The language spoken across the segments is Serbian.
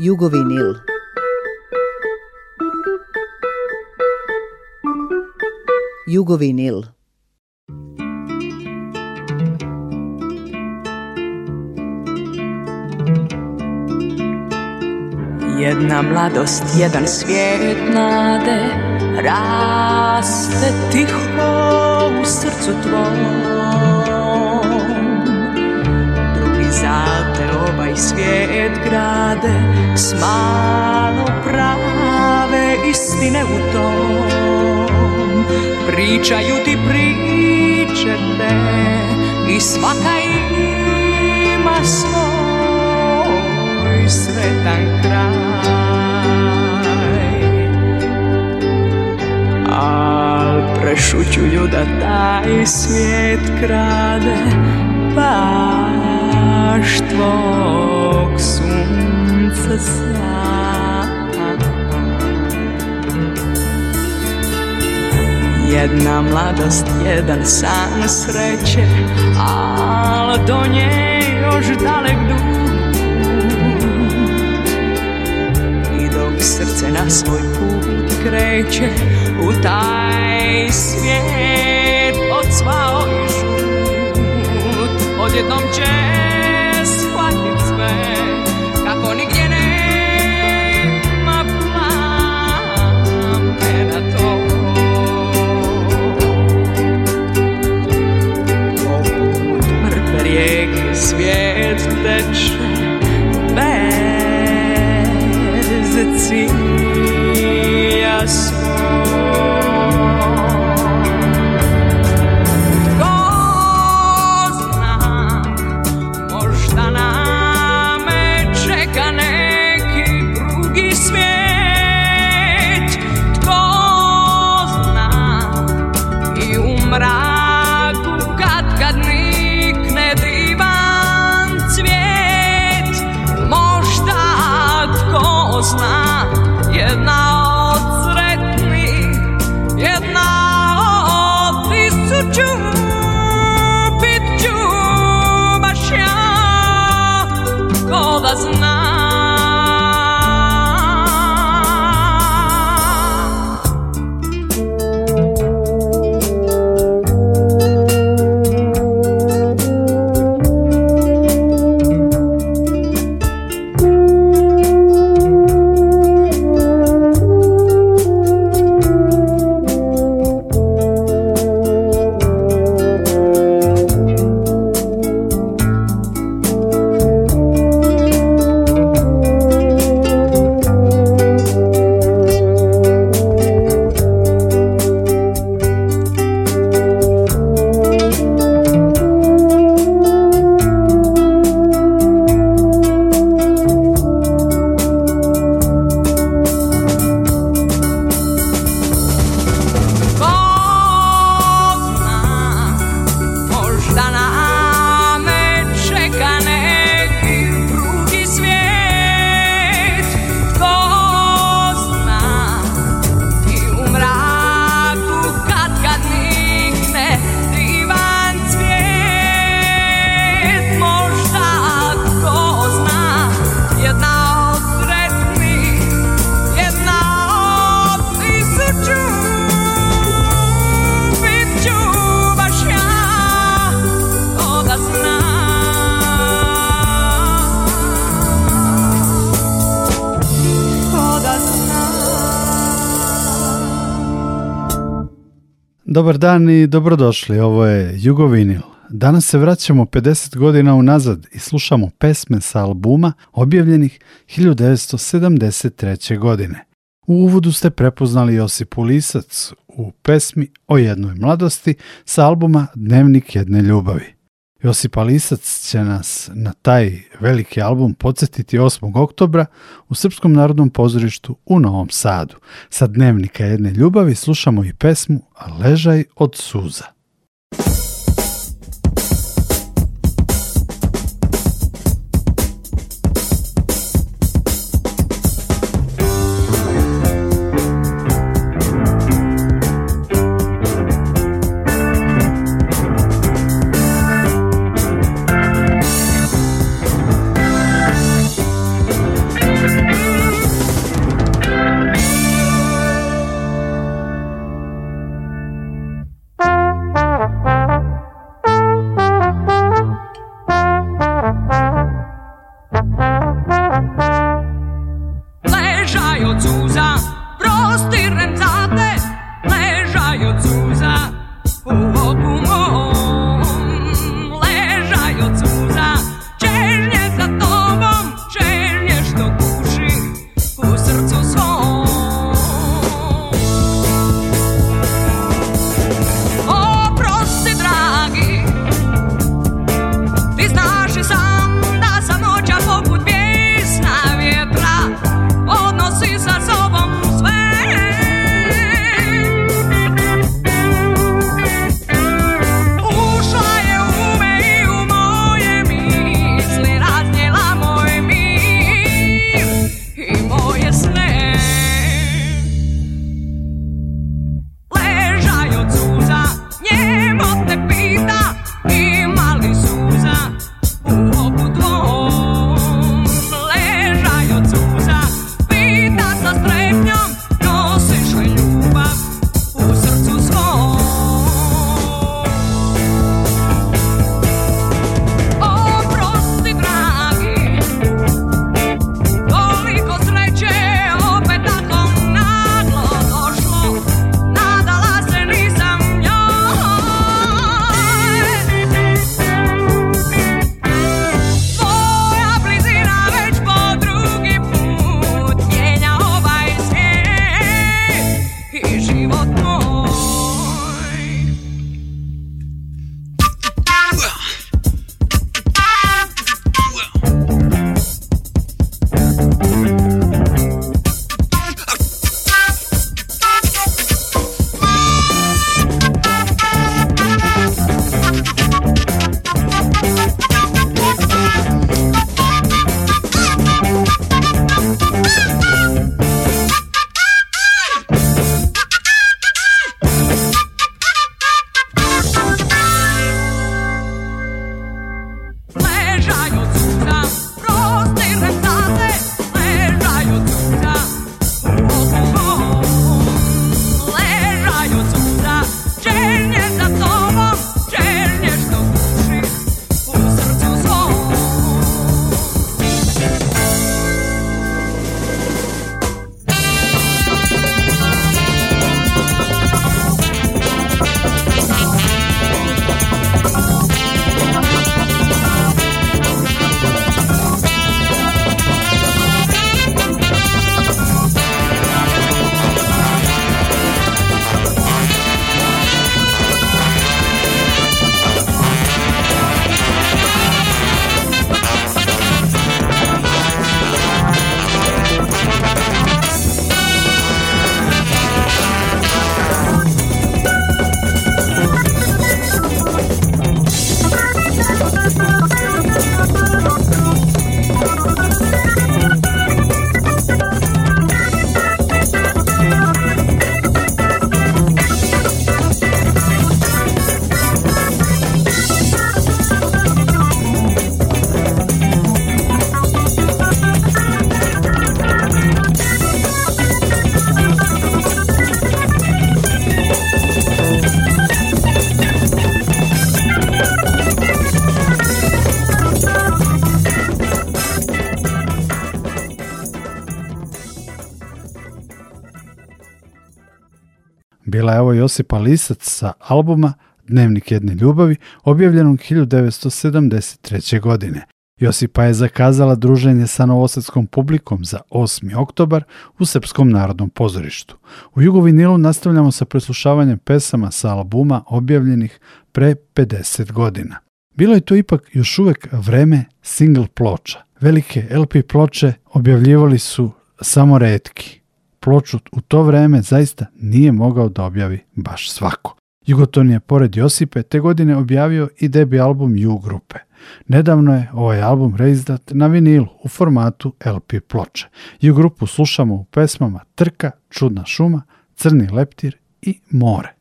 Jugovinil. Jugovinil. Jedna mladost, jedan svijet nade Raste tiho u srcu tvoj. svijet grade s malo prave istine u tom pričaju ti priče te i svaka ima svoj sretan kraj al prešućuju da taj svijet krade pa Imaš tvog sunca sjaj Jedna mladost, jedan san sreće Al do nje još dalek dug I dok srce na svoj put kreće U taj svijet od sva i Odjednom vrátit jsme, kako nikde nemá plán, to. Pokud mrtvé rieky svět teče bez cíl, jasný. Dobar dan i dobrodošli, ovo je Jugovinil. Danas se vraćamo 50 godina unazad i slušamo pesme sa albuma objavljenih 1973. godine. U uvodu ste prepoznali Josipu Lisac u pesmi o jednoj mladosti sa albuma Dnevnik jedne ljubavi. Josip Alisac će nas na taj veliki album podsjetiti 8. oktobra u Srpskom narodnom pozorištu u Novom Sadu. Sa dnevnika jedne ljubavi slušamo i pesmu Ležaj od suza. Josipa Lisac sa albuma Dnevnik jedne ljubavi, objavljenom 1973. godine. Josipa je zakazala druženje sa novosadskom publikom za 8. oktobar u Srpskom narodnom pozorištu. U Jugovinilu nastavljamo sa preslušavanjem pesama sa albuma objavljenih pre 50 godina. Bilo je to ipak još uvek vreme single ploča. Velike LP ploče objavljivali su samo redki ploču u to vreme zaista nije mogao da objavi baš svako. Jugoton je pored Josipe te godine objavio i debi album U grupe. Nedavno je ovaj album reizdat na vinilu u formatu LP ploče. U grupu slušamo u pesmama Trka, Čudna šuma, Crni leptir i More.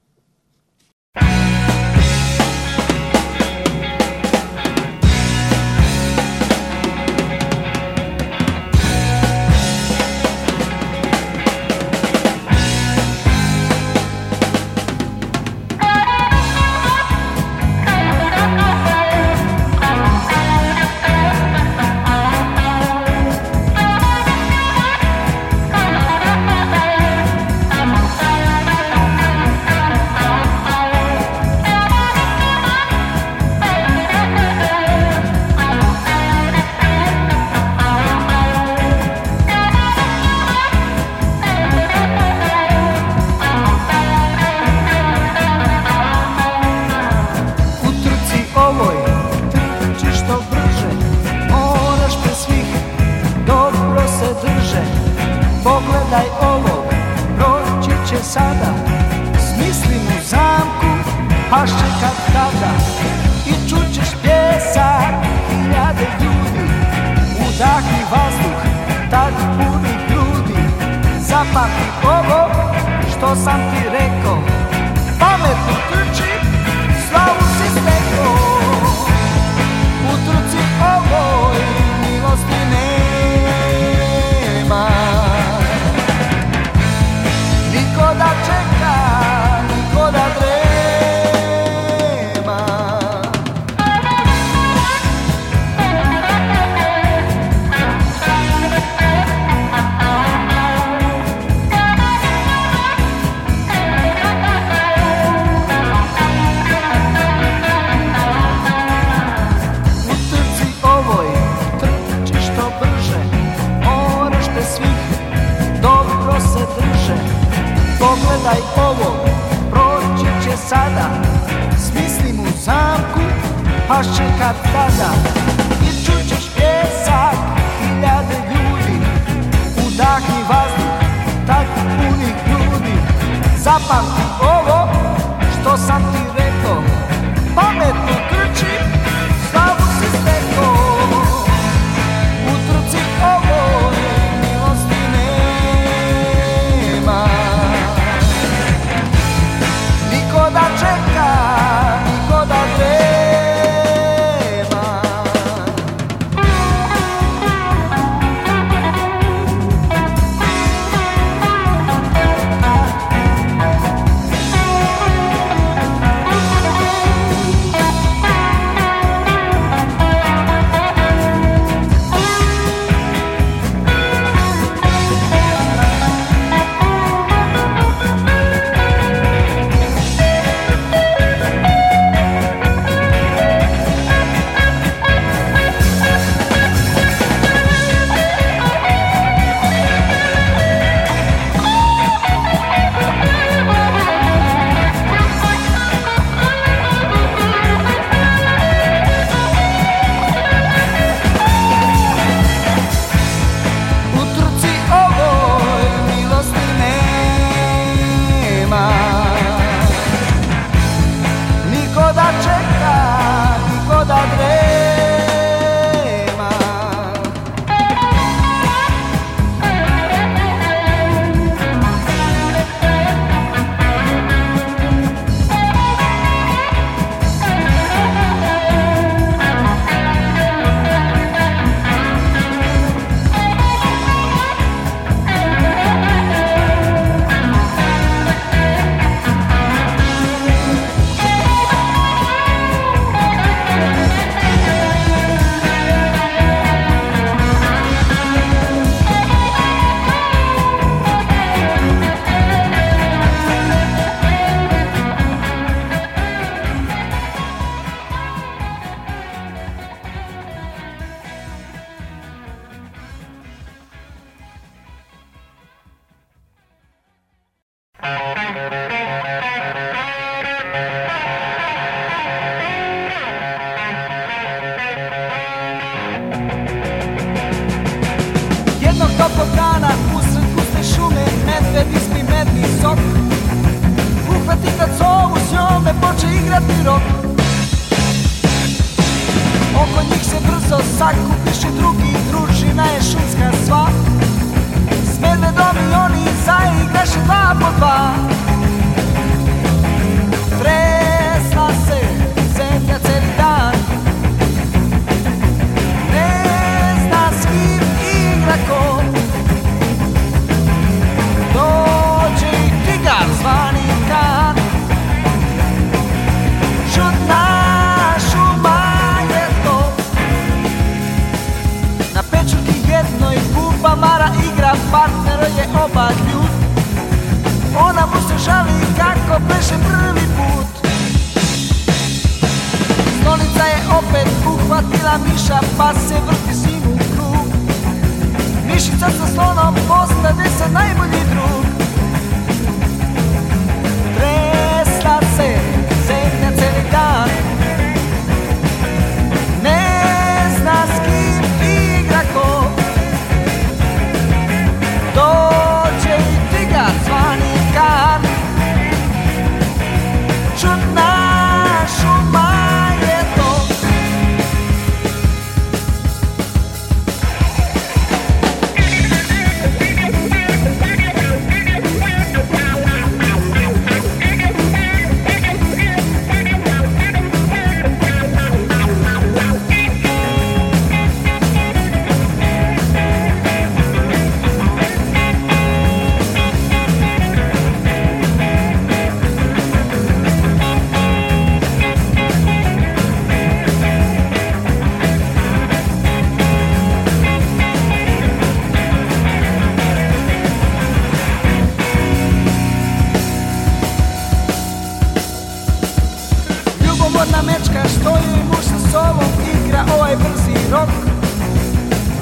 Jedna mečka što joj muž sa solom igra ovaj brzi rok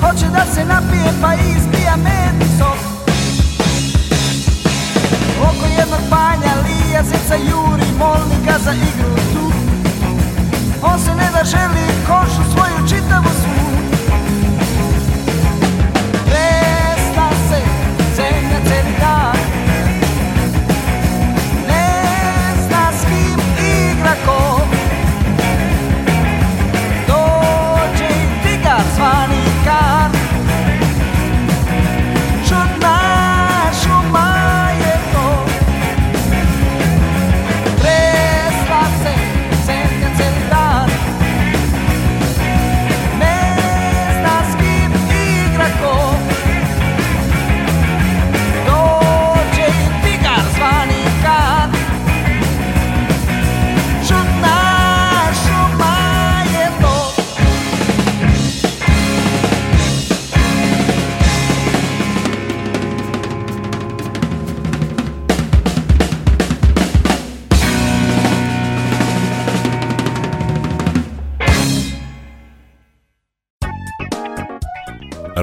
Hoće da se napije pa izbija medni sok Oko jednog banja lija zica juri molnika za igru tu On se ne da želi košu svoju čitavu svu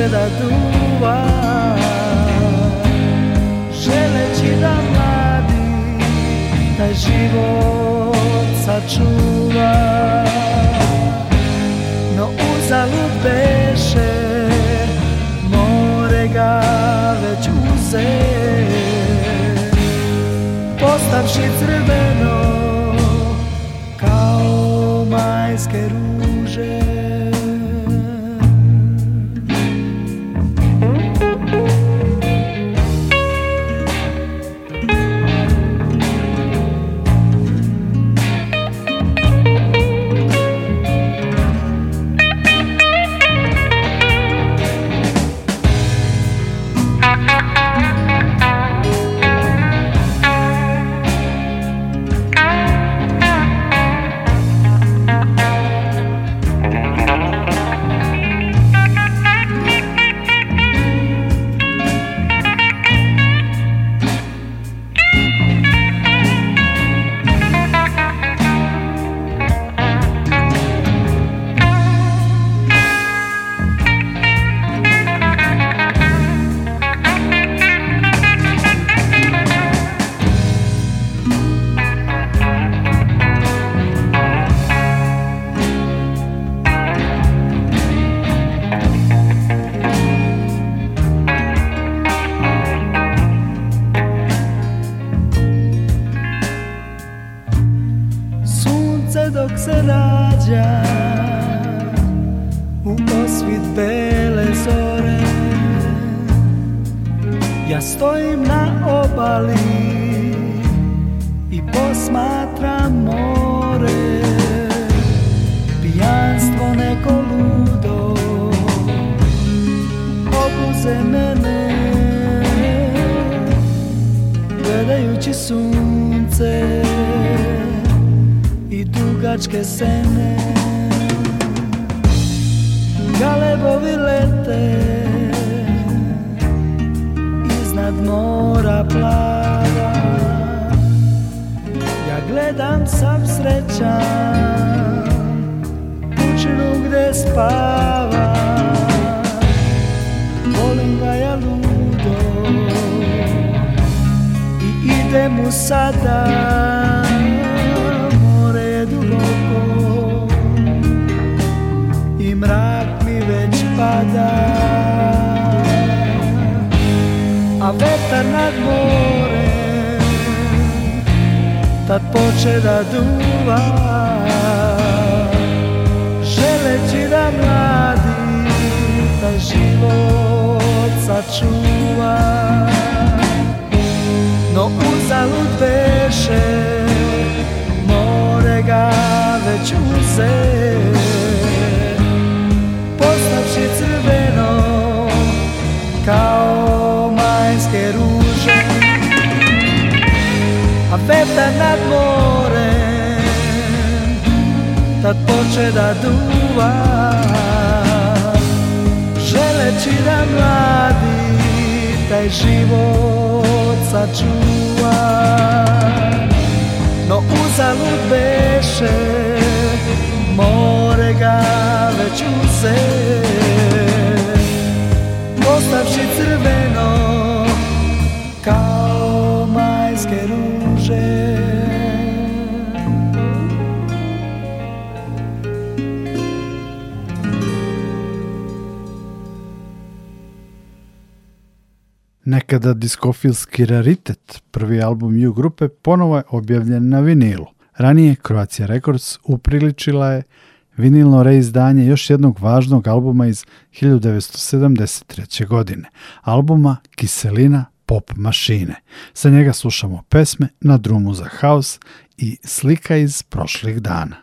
više da duva Želeći da mladi taj život sačuva No uzalud beše more ga već uze Postavši se nađa U osvit bele zore Ja stojim na obali I posmatram more Pijanstvo neko ludo Obuze mene Gledajući sunce dugačke sene Galebovi lete Iznad mora plava Ja gledam sam srećan Kućinu gde spava Volim ga ja ludo I idem mu sada A vetar nad more, Tad poče da duva Želeći da mladi Taj život sačuva No uzalud veše, More ga već uzeo Kao majske ruže A peta nad more Tad poče da duva Želeći da mladi Taj život sačuva No uzalud beše More ga već uzeti postavši crveno kao majske ruže Nekada diskofilski raritet, prvi album U grupe ponovo je objavljen na vinilu. Ranije Croatia Records upriličila je vinilno reizdanje još jednog važnog albuma iz 1973. godine, albuma Kiselina pop mašine. Sa njega slušamo pesme na drumu za haos i slika iz prošlih dana.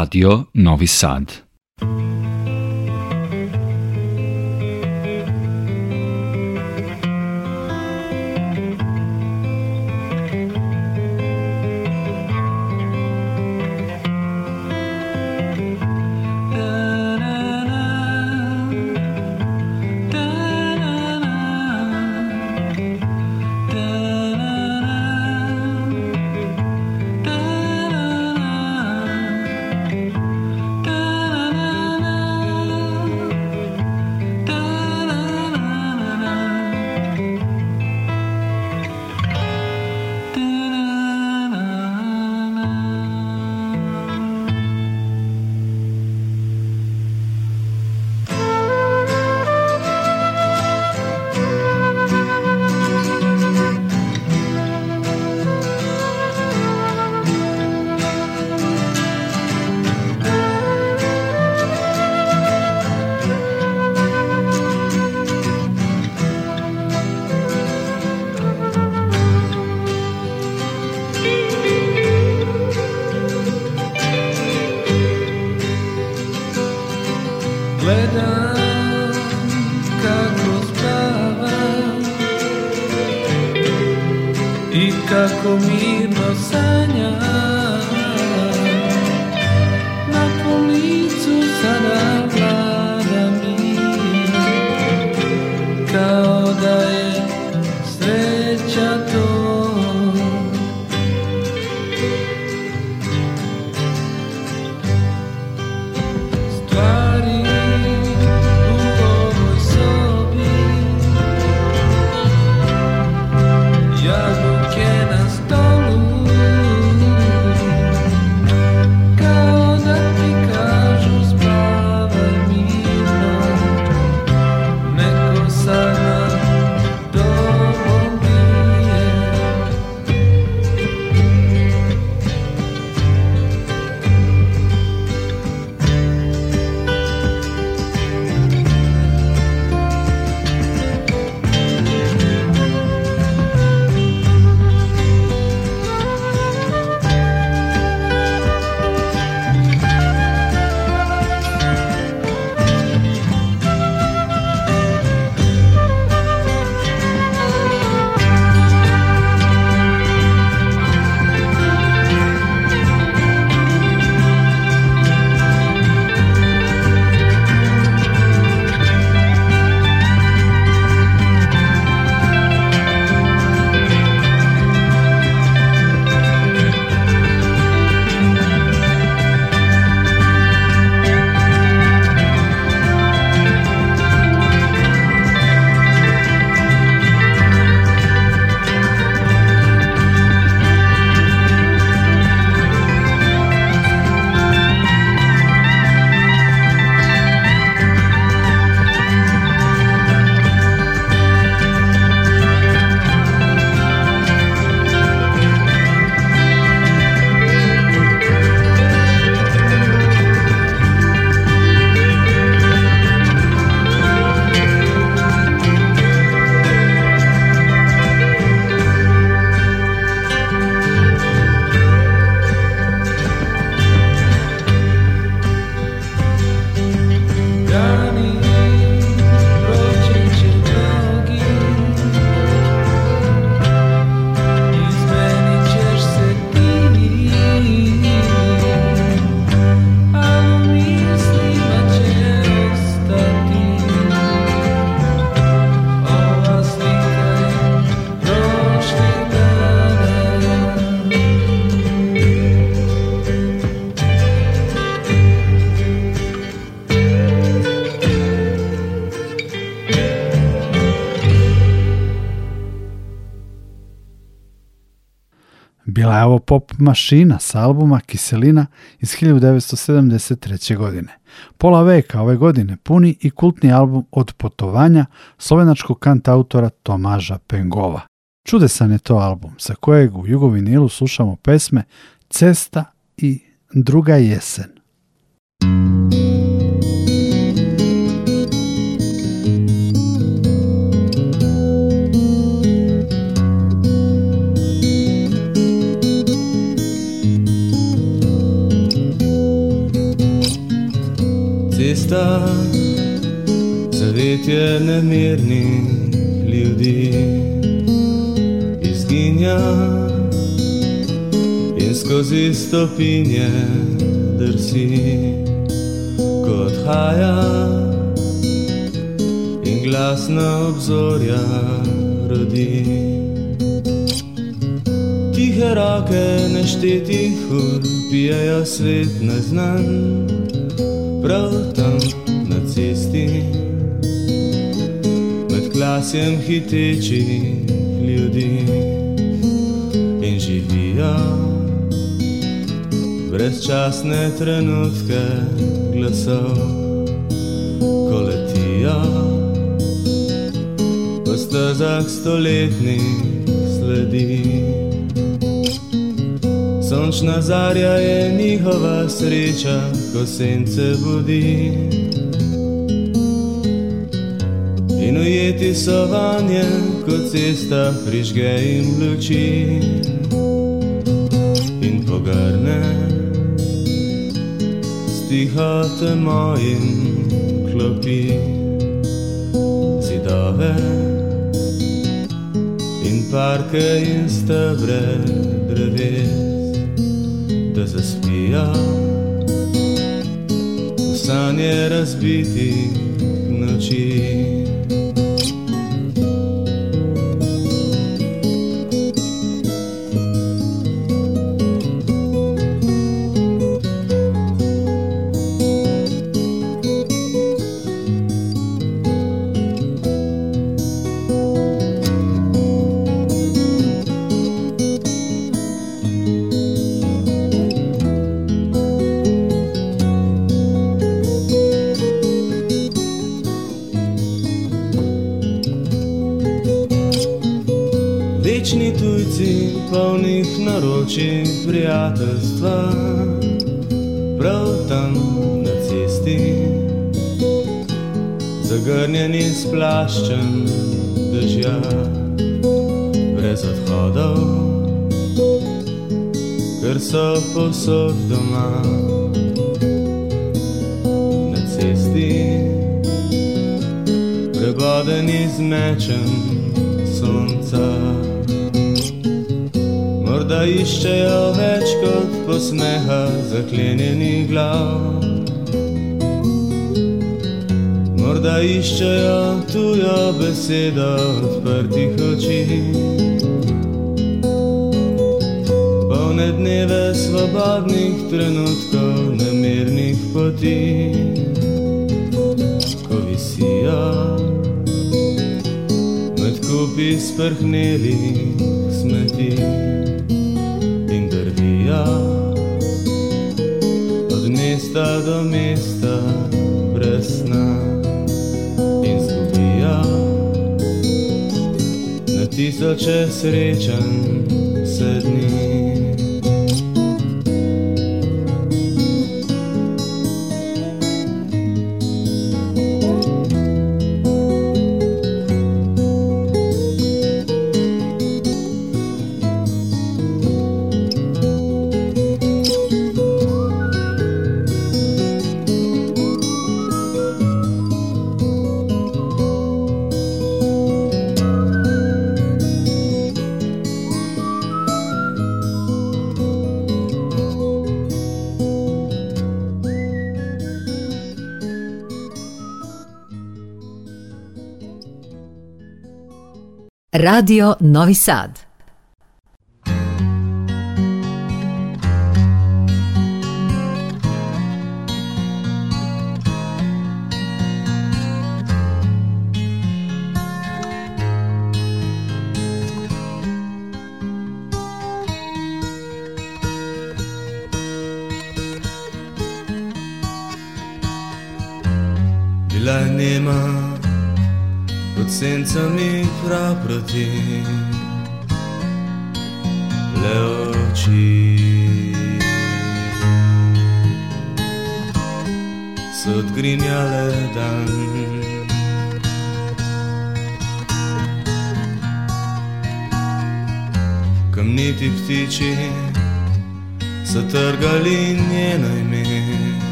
Radio Novi Sad. A ovo pop mašina s albuma Kiselina iz 1973. godine. Pola veka ove godine puni i kultni album od potovanja slovenačkog kantautora Tomaža Pengova. Čudesan je to album sa kojeg u Jugovinilu slušamo pesme Cesta i Druga jesen. leta, zavetje nemirnih ljudi izginja in skozi stopinje drsi, ko odhaja in glasna obzorja rodi. Tihe roke neštetih ur pijejo svet neznan. znanj prav tam na cesti, med klasjem hitečih ljudi in živijo brezčasne trenutke glasov, ko letijo po stazah stoletnih sledi. Sončna zarja je njihova sreča, ko sence budi. In ujeti so vanje, ko cesta prižge in luči in pogrne stihate mojim klopi. In parke in stebre dreves, da zaspijo sanje razbiti noči. Nočim prijateljstva, prav tam na cesti, zagrnjen in splaščen držja, brez odhodov, ker so posod doma. Na cesti, prebodeni z mečem. da iščejo več kot posmeha zaklenjenih glav. Morda iščejo tujo besedo odprtih oči. Polne dneve svobodnih trenutkov, nemirnih poti, ko visijo med kupi sprhnelih smeti. tisoče srečanj. Radio Novi Sad.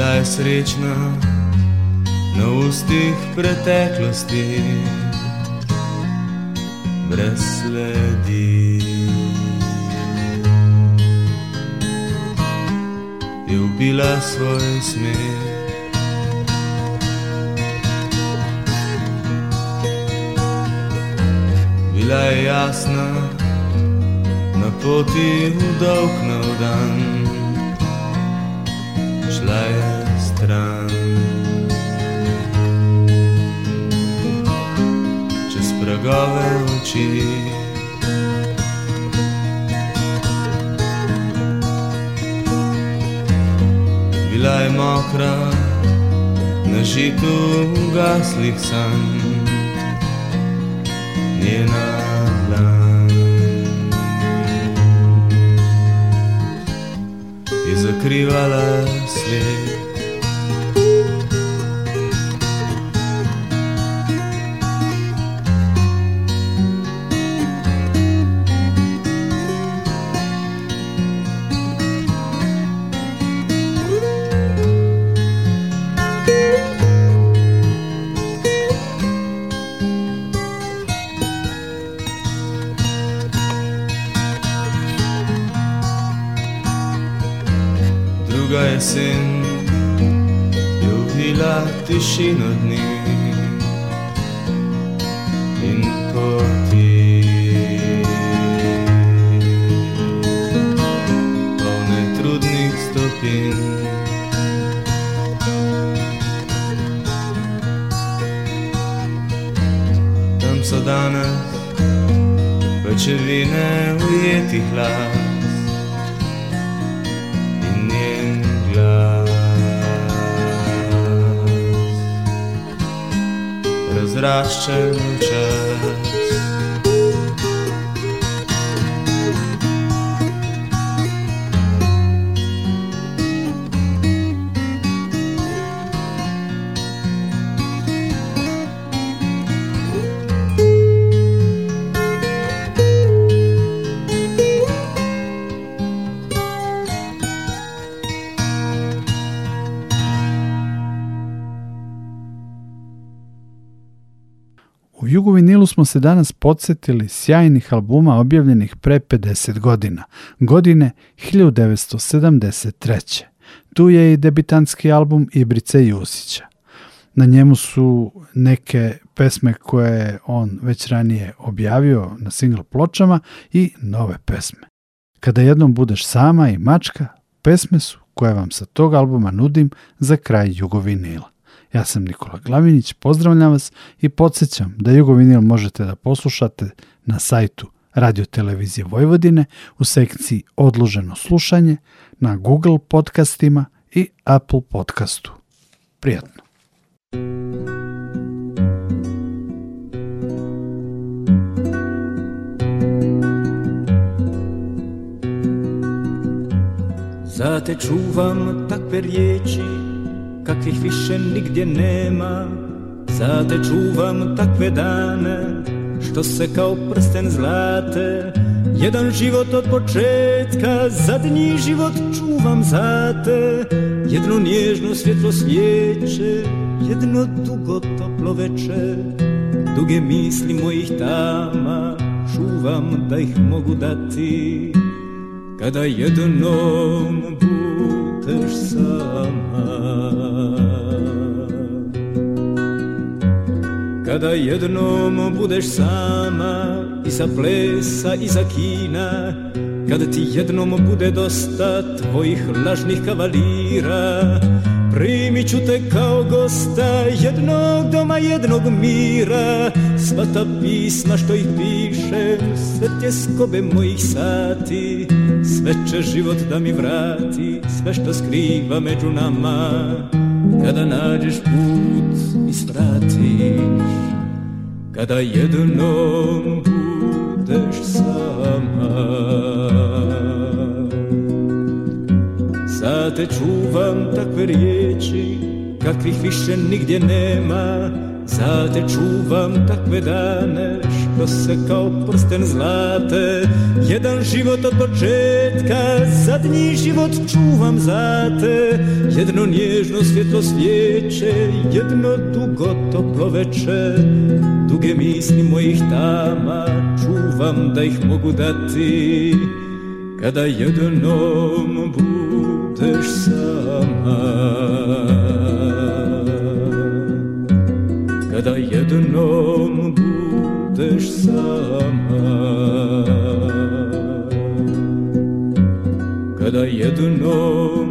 bila je srečna na ustih preteklosti, brez sledi. Je ubila svoj smer. Bila je jasna na poti v dolg na dan šla je stran. Čez pragove oči, bila je mokra. Na žitu gaslih sanj, njena dlan. je zakrivala svet. tišino dni. Tam so danes večerine ujetih las. zdraszczym czas smo se danas podsjetili sjajnih albuma objavljenih pre 50 godina, godine 1973. Tu je i debitanski album Ibrice Jusića. Na njemu su neke pesme koje je on već ranije objavio na single pločama i nove pesme. Kada jednom budeš sama i mačka, pesme su koje vam sa tog albuma nudim za kraj jugovinila. Ja sam Nikola Glavinić, pozdravljam vas i podsjećam da Jugovinil možete da poslušate na sajtu Radio Televizije Vojvodine u sekciji Odloženo slušanje na Google podcastima i Apple podcastu. Prijatno! Zate čuvam takve riječi kakvih više nigdje nema Zate čuvam takve dane što se kao prsten zlate Jedan život od početka, zadnji život čuvam za te Jedno nježno svjetlo svijeće, jedno dugo toplo veče Duge misli mojih tama, čuvam da ih mogu dati Kada jednom budeš sam Kada jednom budeš sama I sa plesa i za kina kada ti jednom bude dosta Tvojih lažnih kavalira Primit ću te kao gosta Jednog doma, jednog mira Sva ta pisma što ih piše, Sve skobe mojih sati Sve će život da mi vrati Sve što skriva među nama kada nađeš put i svratiš Kada jednom budeš sama Sad te čuvam takve riječi Kakvih više nigdje nema Zate čuvam takve dane što se kao prsten zlate Jedan život od početka, zadnji život čuvam zate Jedno nježno svjetlo svijeće, jedno dugo toplo veče Duge misli mojih tama čuvam da ih mogu dati Kada jednom budeš sama jednom budeš sama Kada jednom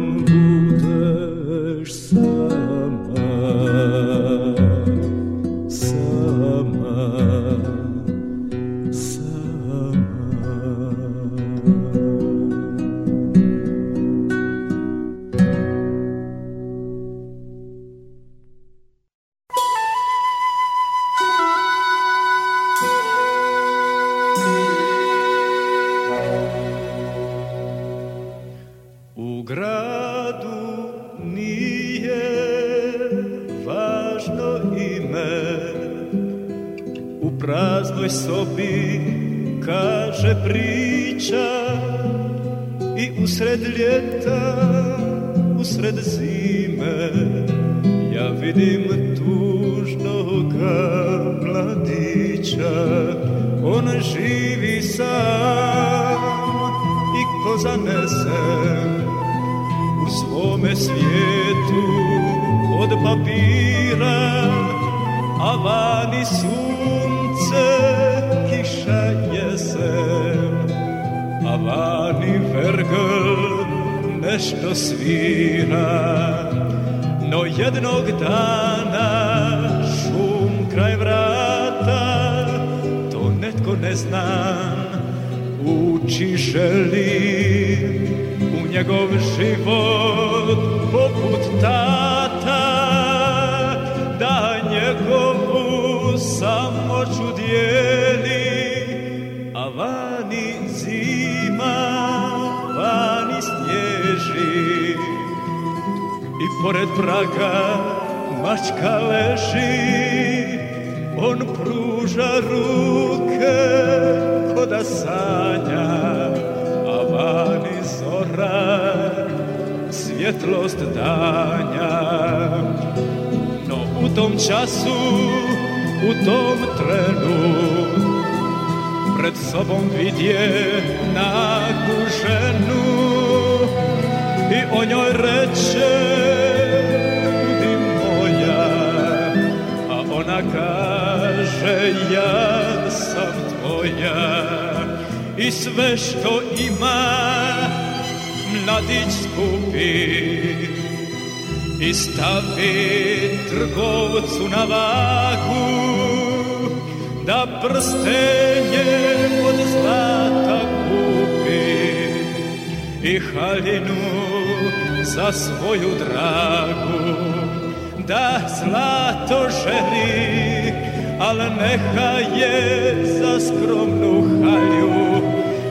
ne znam Učiše u njegov život poput tata Da njegovu samo dijeli A vani zima, vani snježi I pored praga mačka leži On pruži pruža ruke ko da a vani zora svjetlost danja. No u tom času, u tom trenu, pred sobom vidje nagu ženu i o njoj reče, di moja, a ona kaže, ja sam tvoja i sve što ima mladić skupi i stavi trgovcu na vagu da prstenje od zlata kupi i halinu za svoju dragu da zlato želi Ale neka je za skromnu halju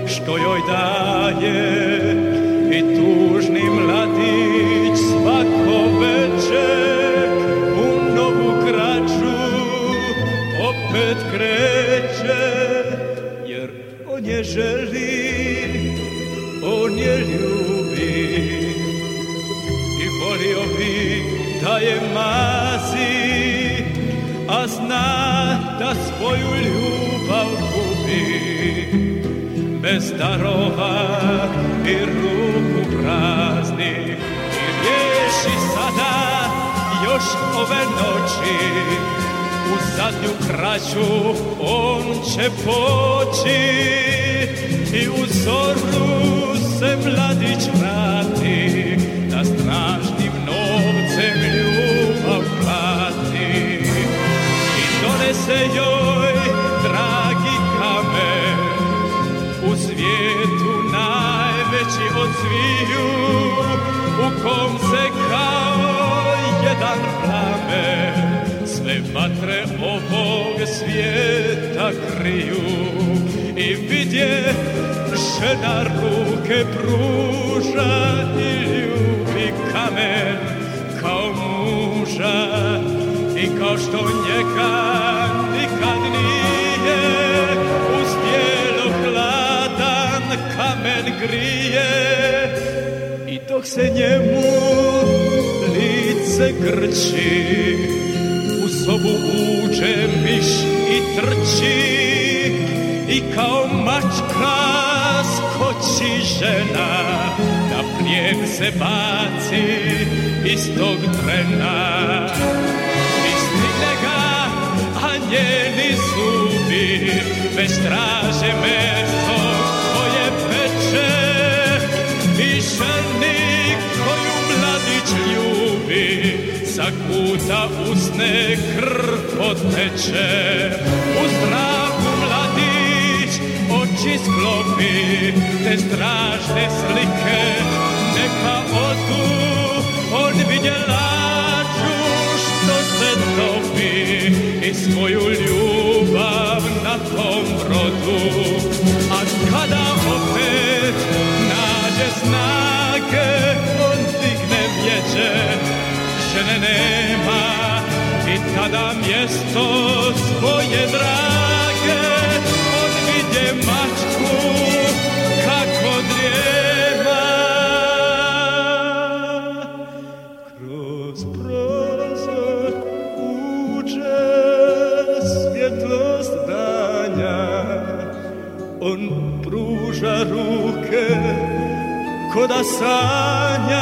što joj daje i tužni mladić svako večer u novu krađu opet kreće da svoju ljubav gubi Bez darova i ruku praznih I riješi sada još ove noći U zadnju kraću on će poći I u zoru se mladić vrati se joj, dragi kamen u svijetu najveći od sviju, u kom se kao jedan plame, sve vatre ovog svijeta kriju. I vidje žena ruke pruža i ljubi kamen kao muža to što njeka nikad nije uz tijelo hladan kamen grije i dok se njemu lice grči u sobu uđe miš i trči i kao mačka skoči žena na plijen se baci iz tog trena a njeni zubi već traže meso koje peče i koju mladić ljubi sa kuta usne krv poteče u strahu mladić oči sklopi te stražne slike neka odu svoju ljubav na tom brodu A kada opet nađe snage On digne vječe Žene nema I tada mjesto svoje drage On vidje mačka The sun.